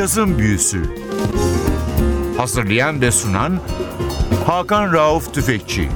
Cazın Büyüsü Hazırlayan ve sunan Hakan Rauf Tüfekçi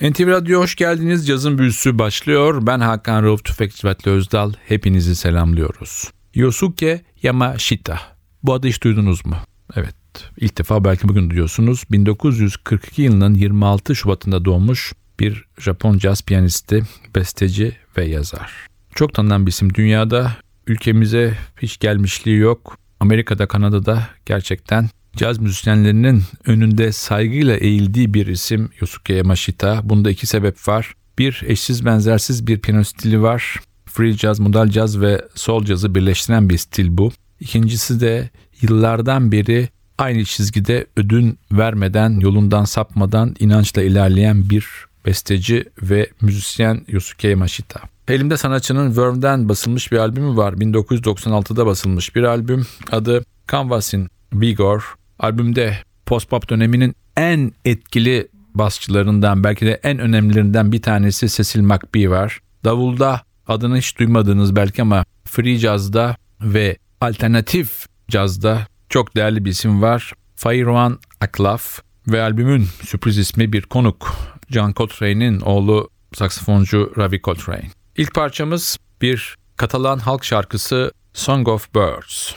NTV Radyo hoş geldiniz. Cazın Büyüsü başlıyor. Ben Hakan Rauf Tüfekçi Vatli Özdal. Hepinizi selamlıyoruz. Yosuke Yamashita. Bu adı hiç duydunuz mu? Evet. İlk defa belki bugün duyuyorsunuz. 1942 yılının 26 Şubat'ında doğmuş bir Japon caz piyanisti, besteci ve yazar. Çok tanınan bir isim dünyada. Ülkemize hiç gelmişliği yok. Amerika'da, Kanada'da gerçekten caz müzisyenlerinin önünde saygıyla eğildiği bir isim Yosuke Yamashita. Bunda iki sebep var. Bir, eşsiz benzersiz bir piyano stili var. Free jazz, modal jazz ve soul cazı birleştiren bir stil bu. İkincisi de yıllardan beri aynı çizgide ödün vermeden, yolundan sapmadan inançla ilerleyen bir besteci ve müzisyen Yosuke Yamashita. Elimde sanatçının Worm'den basılmış bir albümü var. 1996'da basılmış bir albüm. Adı Canvas in Vigor. Albümde post-pop döneminin en etkili basçılarından belki de en önemlilerinden bir tanesi Cecil McBee var. Davulda adını hiç duymadığınız belki ama free jazz'da ve alternatif cazda çok değerli bir isim var. Fairuan Aklaf ve albümün sürpriz ismi bir konuk. John Coltrane'in oğlu saksafoncu Ravi Coltrane. İlk parçamız bir Katalan halk şarkısı Song of Birds.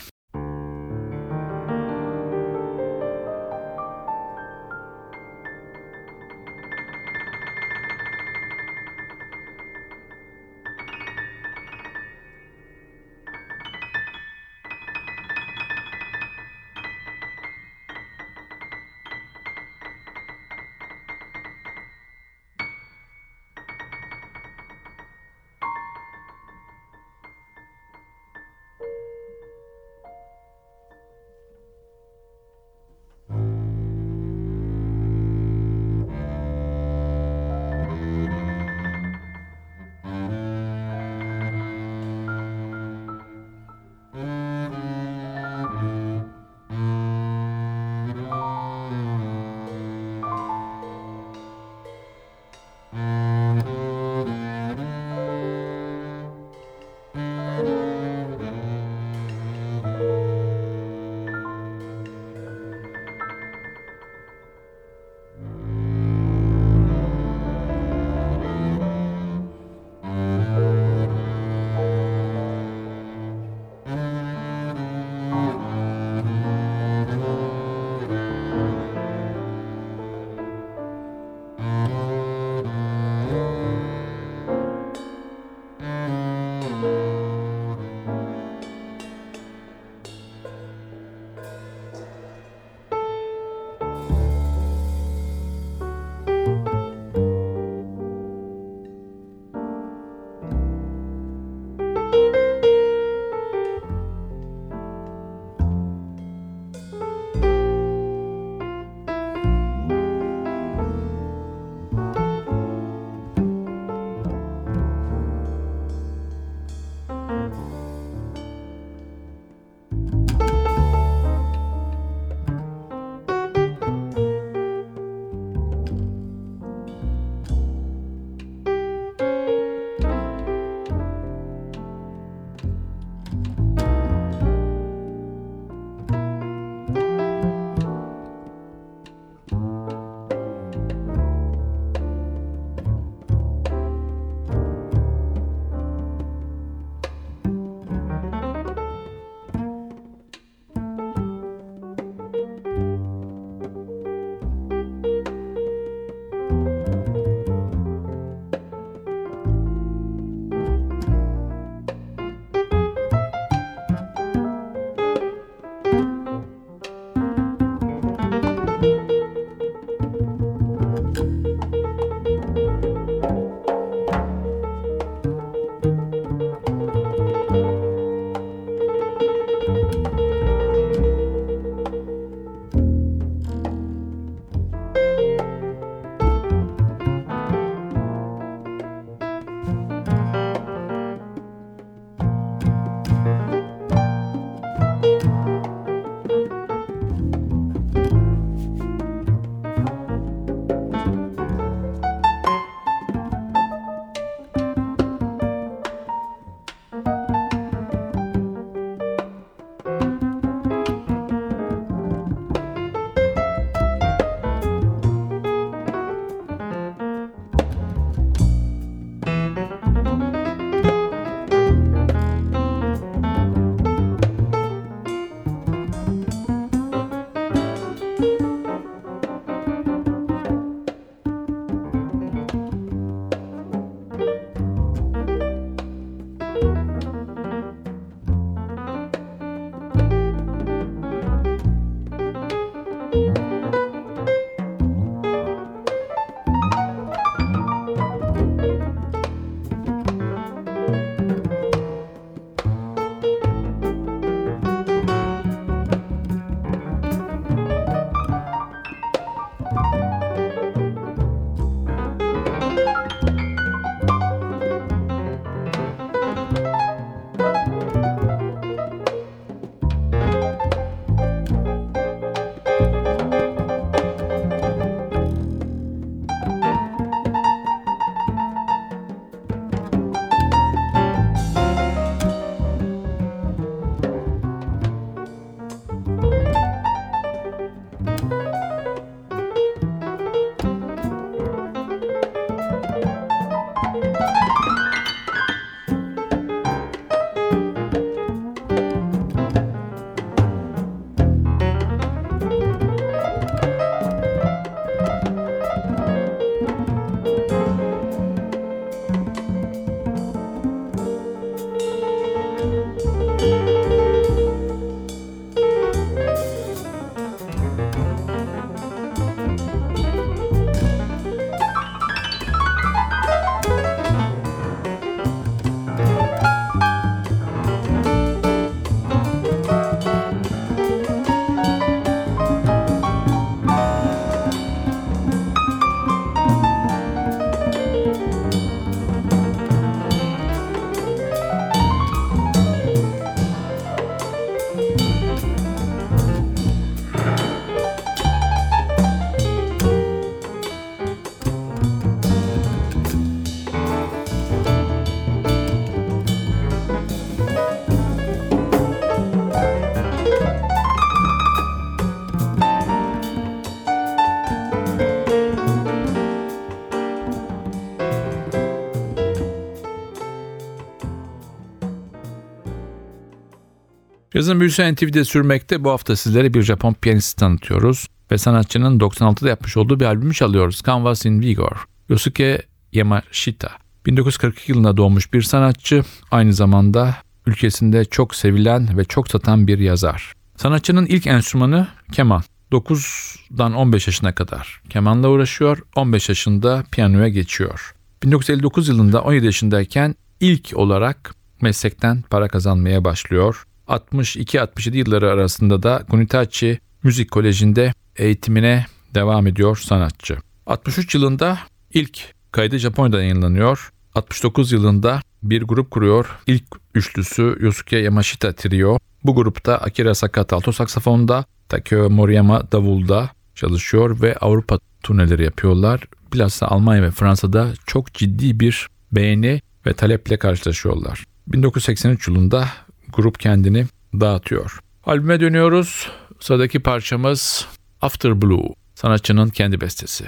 Yazın büyüsü NTV'de sürmekte bu hafta sizlere bir Japon piyanist tanıtıyoruz ve sanatçının 96'da yapmış olduğu bir albümü çalıyoruz. Canvas in Vigor. Yosuke Yamashita. 1942 yılında doğmuş bir sanatçı, aynı zamanda ülkesinde çok sevilen ve çok satan bir yazar. Sanatçının ilk enstrümanı keman. 9'dan 15 yaşına kadar kemanla uğraşıyor, 15 yaşında piyanoya geçiyor. 1959 yılında 17 yaşındayken ilk olarak meslekten para kazanmaya başlıyor. 62-67 yılları arasında da Kunitachi Müzik Koleji'nde eğitimine devam ediyor sanatçı. 63 yılında ilk kaydı Japonya'da yayınlanıyor. 69 yılında bir grup kuruyor. İlk üçlüsü Yosuke Yamashita Trio. Bu grupta Akira Sakata alto saksafonda, Takeo Moriyama davulda çalışıyor ve Avrupa turneleri yapıyorlar. Bilhassa Almanya ve Fransa'da çok ciddi bir beğeni ve taleple karşılaşıyorlar. 1983 yılında grup kendini dağıtıyor. Albüme dönüyoruz. Sıradaki parçamız After Blue. Sanatçının kendi bestesi.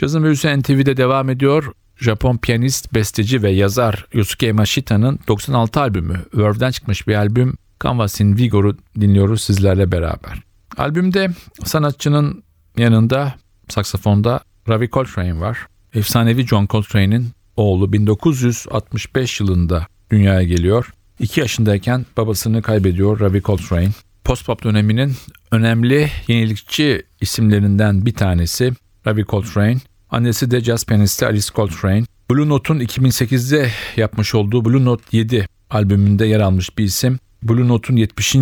Cazın büyüsü NTV'de devam ediyor. Japon piyanist, besteci ve yazar Yosuke Yamashita'nın 96 albümü, Verve'den çıkmış bir albüm Canvas in Vigor'u dinliyoruz sizlerle beraber. Albümde sanatçının yanında saksafonda Ravi Coltrane var. Efsanevi John Coltrane'in oğlu 1965 yılında dünyaya geliyor. 2 yaşındayken babasını kaybediyor Ravi Coltrane. Post-pop döneminin önemli yenilikçi isimlerinden bir tanesi Ravi Coltrane. Annesi de jazz piyanisti Alice Coltrane. Blue Note'un 2008'de yapmış olduğu Blue Note 7 albümünde yer almış bir isim. Blue Note'un 70.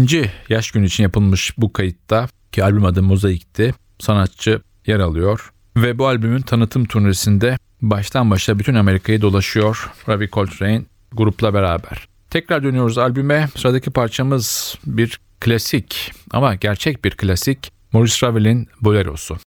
yaş günü için yapılmış bu kayıtta ki albüm adı Mozaik'ti. Sanatçı yer alıyor ve bu albümün tanıtım turnesinde baştan başa bütün Amerika'yı dolaşıyor Ravi Coltrane grupla beraber. Tekrar dönüyoruz albüme. Sıradaki parçamız bir klasik ama gerçek bir klasik Maurice Ravel'in Bolero'su.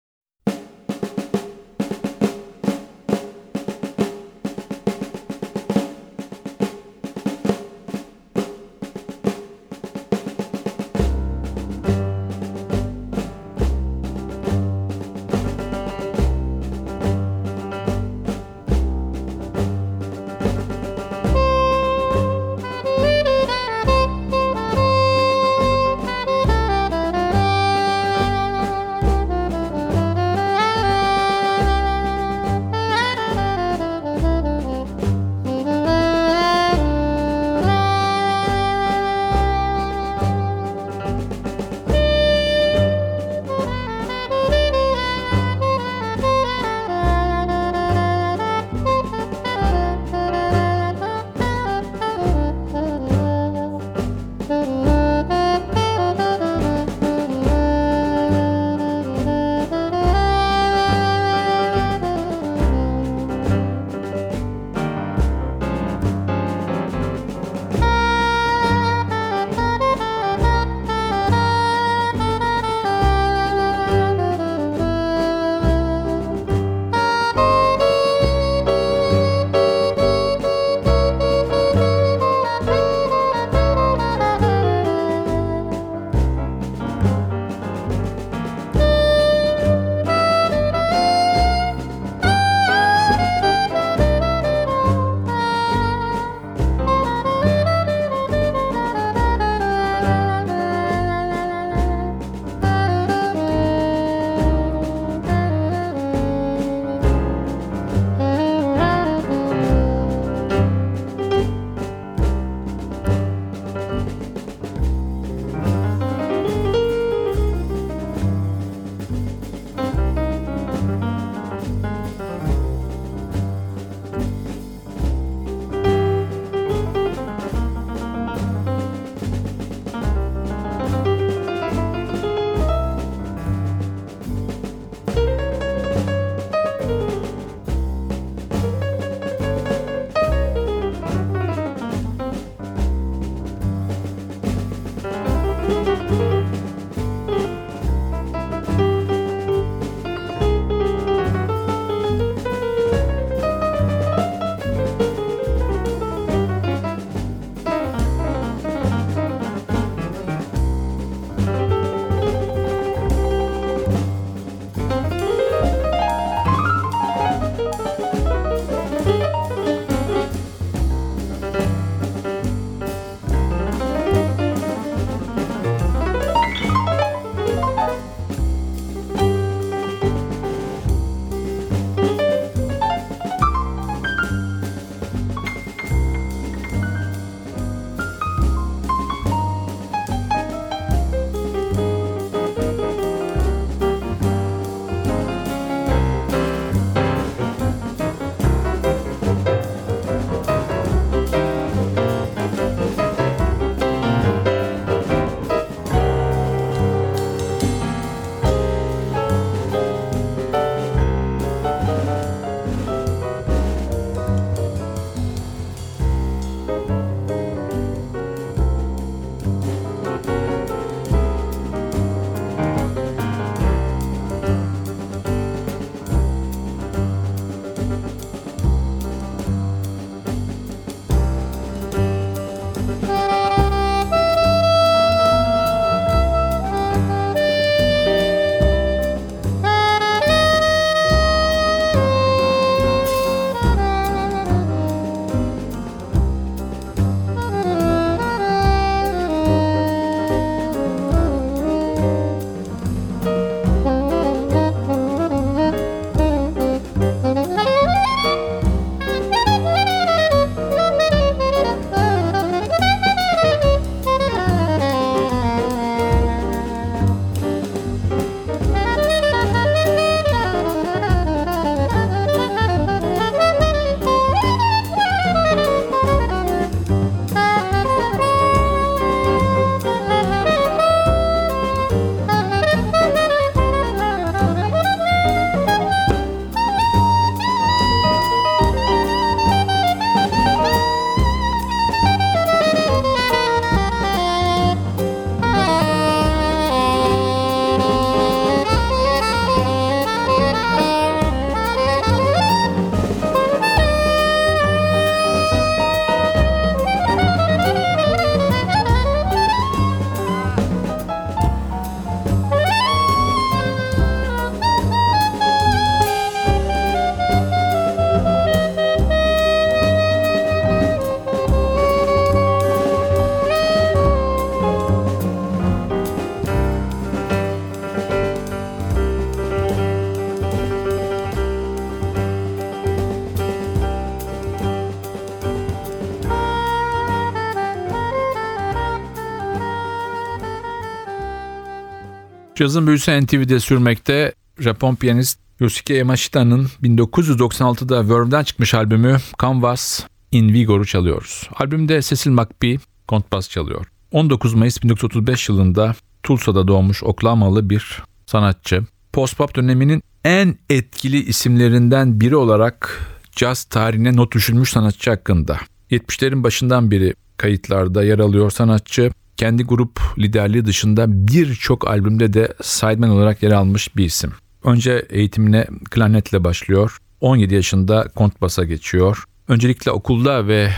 Cazın büyüsü NTV'de sürmekte Japon piyanist Yosuke Yamashita'nın 1996'da Verve'den çıkmış albümü Canvas in Vigor'u çalıyoruz. Albümde Cecil McBee kontbas çalıyor. 19 Mayıs 1935 yılında Tulsa'da doğmuş Oklahoma'lı bir sanatçı. Post-pop döneminin en etkili isimlerinden biri olarak caz tarihine not düşülmüş sanatçı hakkında. 70'lerin başından beri kayıtlarda yer alıyor sanatçı. Kendi grup liderliği dışında birçok albümde de sideman olarak yer almış bir isim. Önce eğitimine klarnetle başlıyor. 17 yaşında kontbasa geçiyor. Öncelikle okulda ve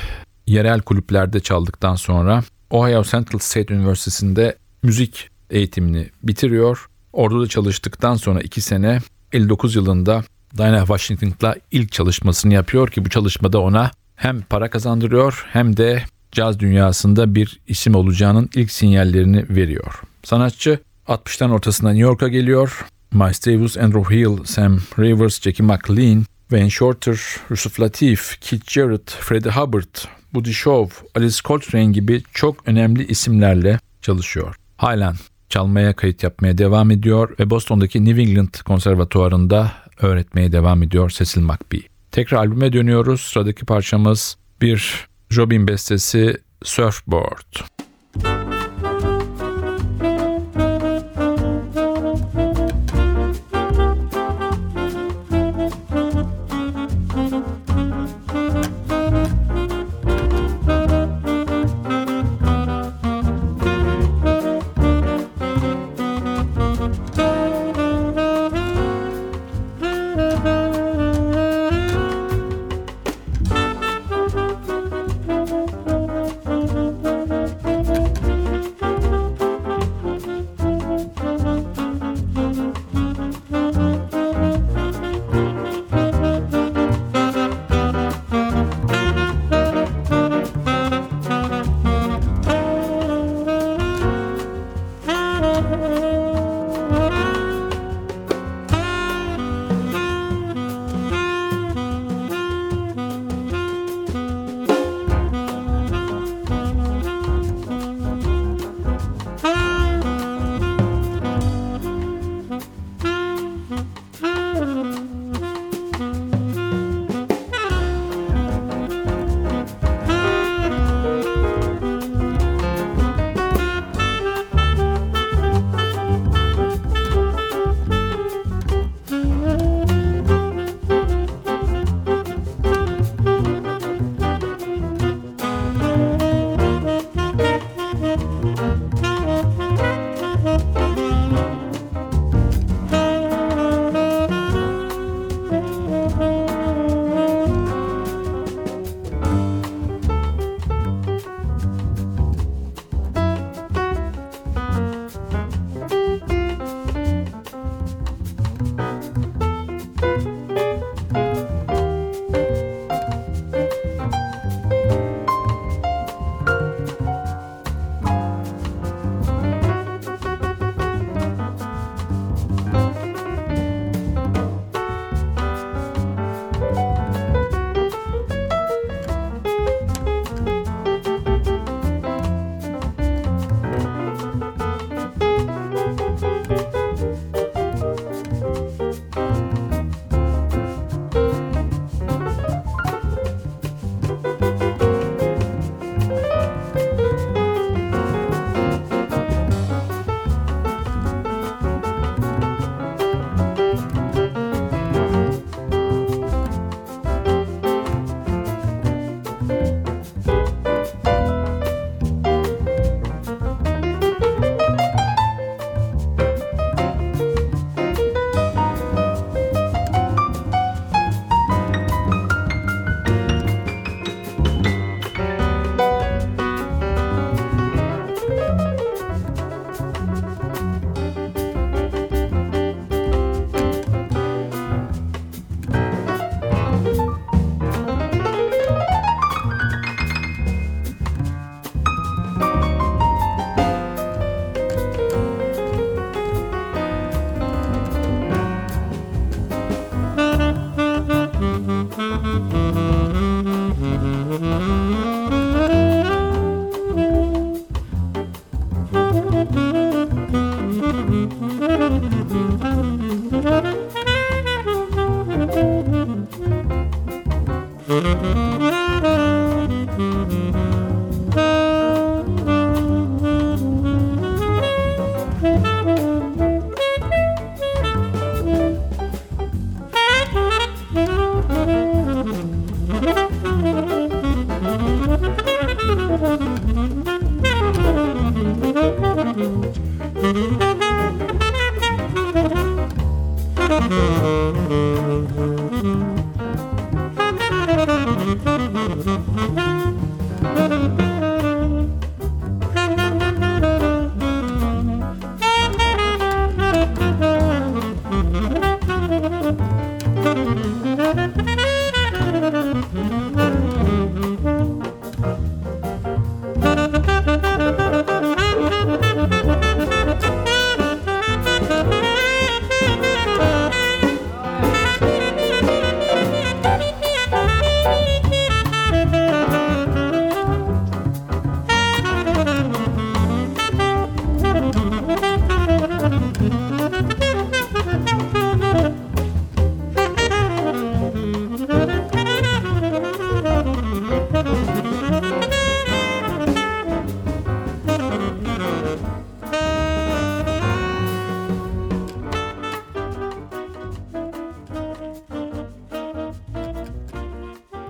yerel kulüplerde çaldıktan sonra Ohio Central State Üniversitesi'nde müzik eğitimini bitiriyor. Orada da çalıştıktan sonra 2 sene 59 yılında Dinah Washington'la ilk çalışmasını yapıyor ki bu çalışmada ona hem para kazandırıyor hem de caz dünyasında bir isim olacağının ilk sinyallerini veriyor. Sanatçı 60'tan ortasında New York'a geliyor. Miles Davis, Andrew Hill, Sam Rivers, Jackie McLean, Wayne Shorter, Yusuf Latif, Keith Jarrett, Freddie Hubbard, Buddy Shaw, Alice Coltrane gibi çok önemli isimlerle çalışıyor. Halen çalmaya kayıt yapmaya devam ediyor ve Boston'daki New England Konservatuvarı'nda öğretmeye devam ediyor Cecil McBee. Tekrar albüme dönüyoruz. Sıradaki parçamız bir Jobin bestesi Surfboard.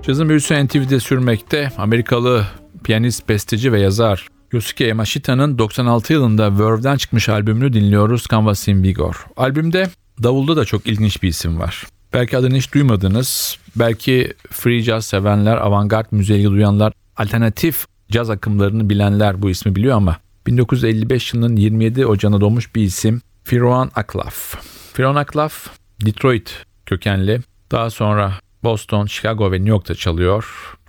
Cazın büyüsü NTV'de sürmekte. Amerikalı piyanist, besteci ve yazar Yosuke Yamashita'nın 96 yılında Verve'den çıkmış albümünü dinliyoruz Canvas in Vigor. Albümde davulda da çok ilginç bir isim var. Belki adını hiç duymadınız. Belki free jazz sevenler, avantgard müziği duyanlar, alternatif caz akımlarını bilenler bu ismi biliyor ama 1955 yılının 27 Ocağı'na doğmuş bir isim Firoan Aklaf. Firoan Aklaf Detroit kökenli. Daha sonra Boston, Chicago ve New York'ta çalıyor.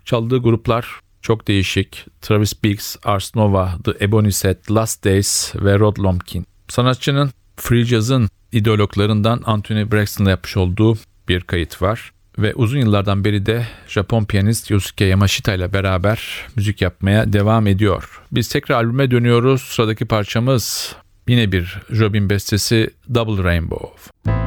Çaldığı gruplar çok değişik. Travis Biggs, Ars Nova, The Ebony Set, Last Days ve Rod Lumpkin. Sanatçının free jazz'ın ideologlarından Anthony Braxton'la yapmış olduğu bir kayıt var. Ve uzun yıllardan beri de Japon piyanist Yosuke Yamashita ile beraber müzik yapmaya devam ediyor. Biz tekrar albüme dönüyoruz. Sıradaki parçamız yine bir Jobin bestesi Double Rainbow.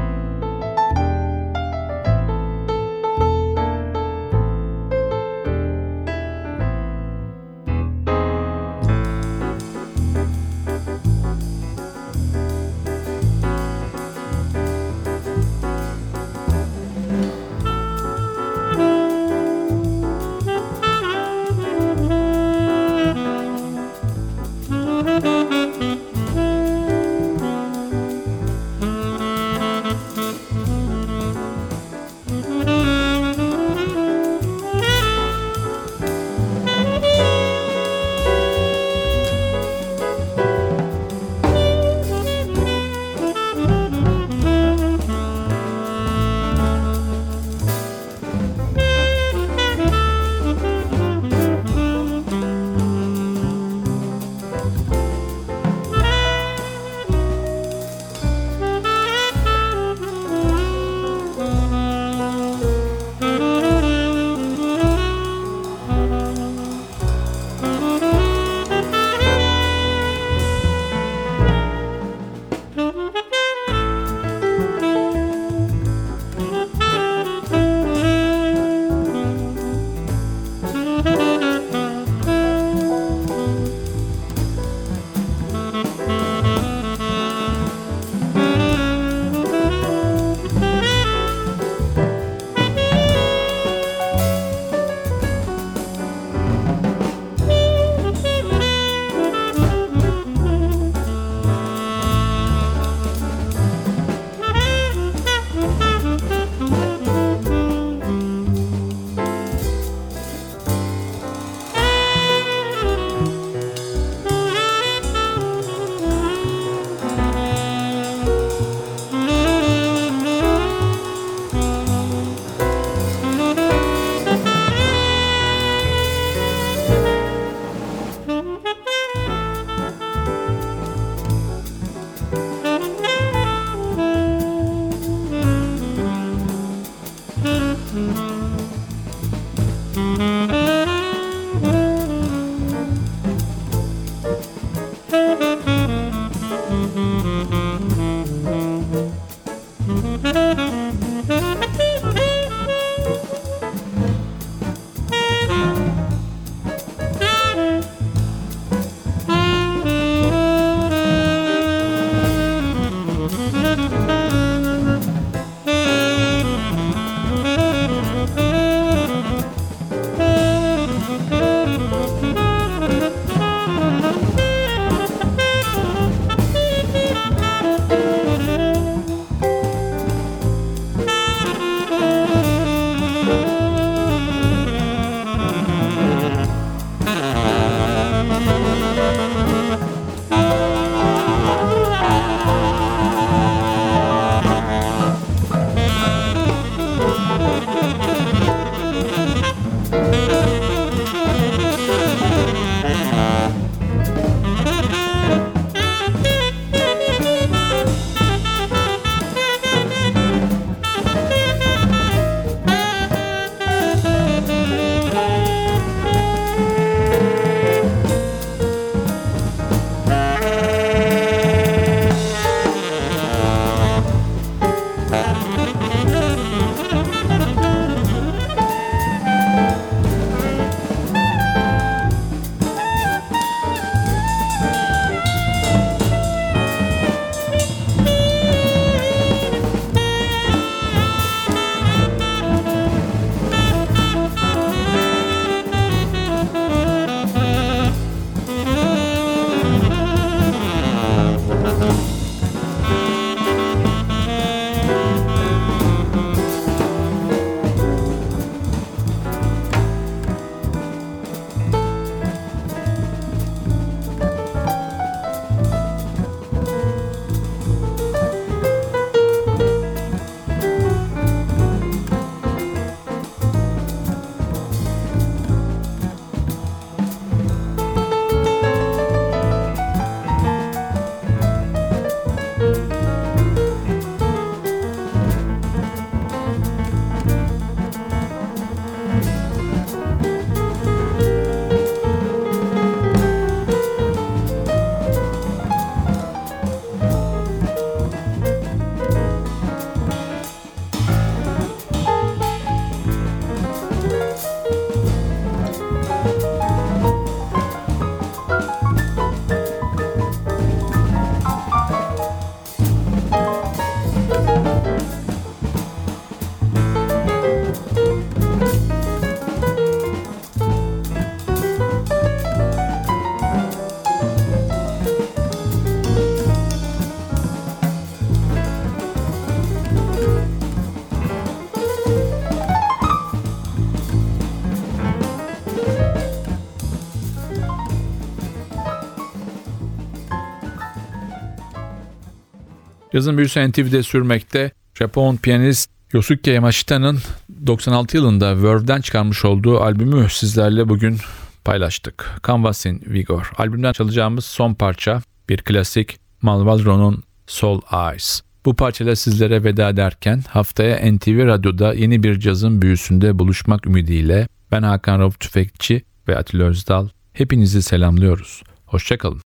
Cazın büyüsü NTV'de sürmekte. Japon piyanist Yosuke Yamashita'nın 96 yılında Verve'den çıkarmış olduğu albümü sizlerle bugün paylaştık. Canvas in Vigor. Albümden çalacağımız son parça bir klasik Malvalro'nun Soul Eyes. Bu parçayla sizlere veda ederken haftaya NTV Radyo'da yeni bir cazın büyüsünde buluşmak ümidiyle ben Hakan Rauf Tüfekçi ve Atilla Özdal hepinizi selamlıyoruz. Hoşçakalın.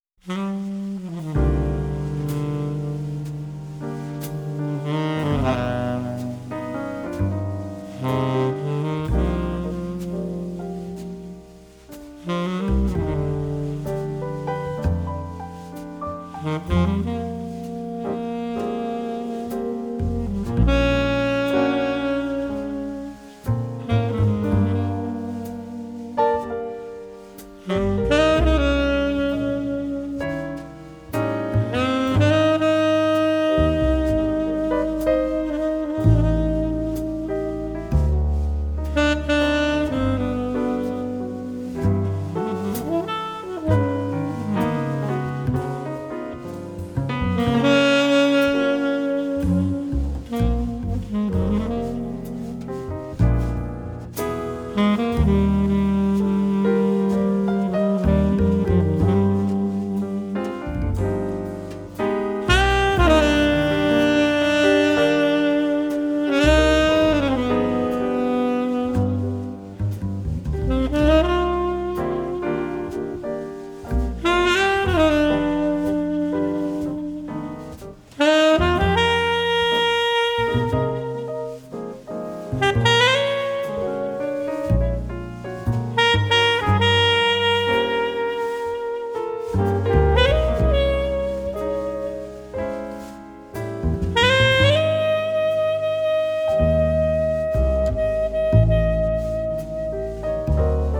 Bye.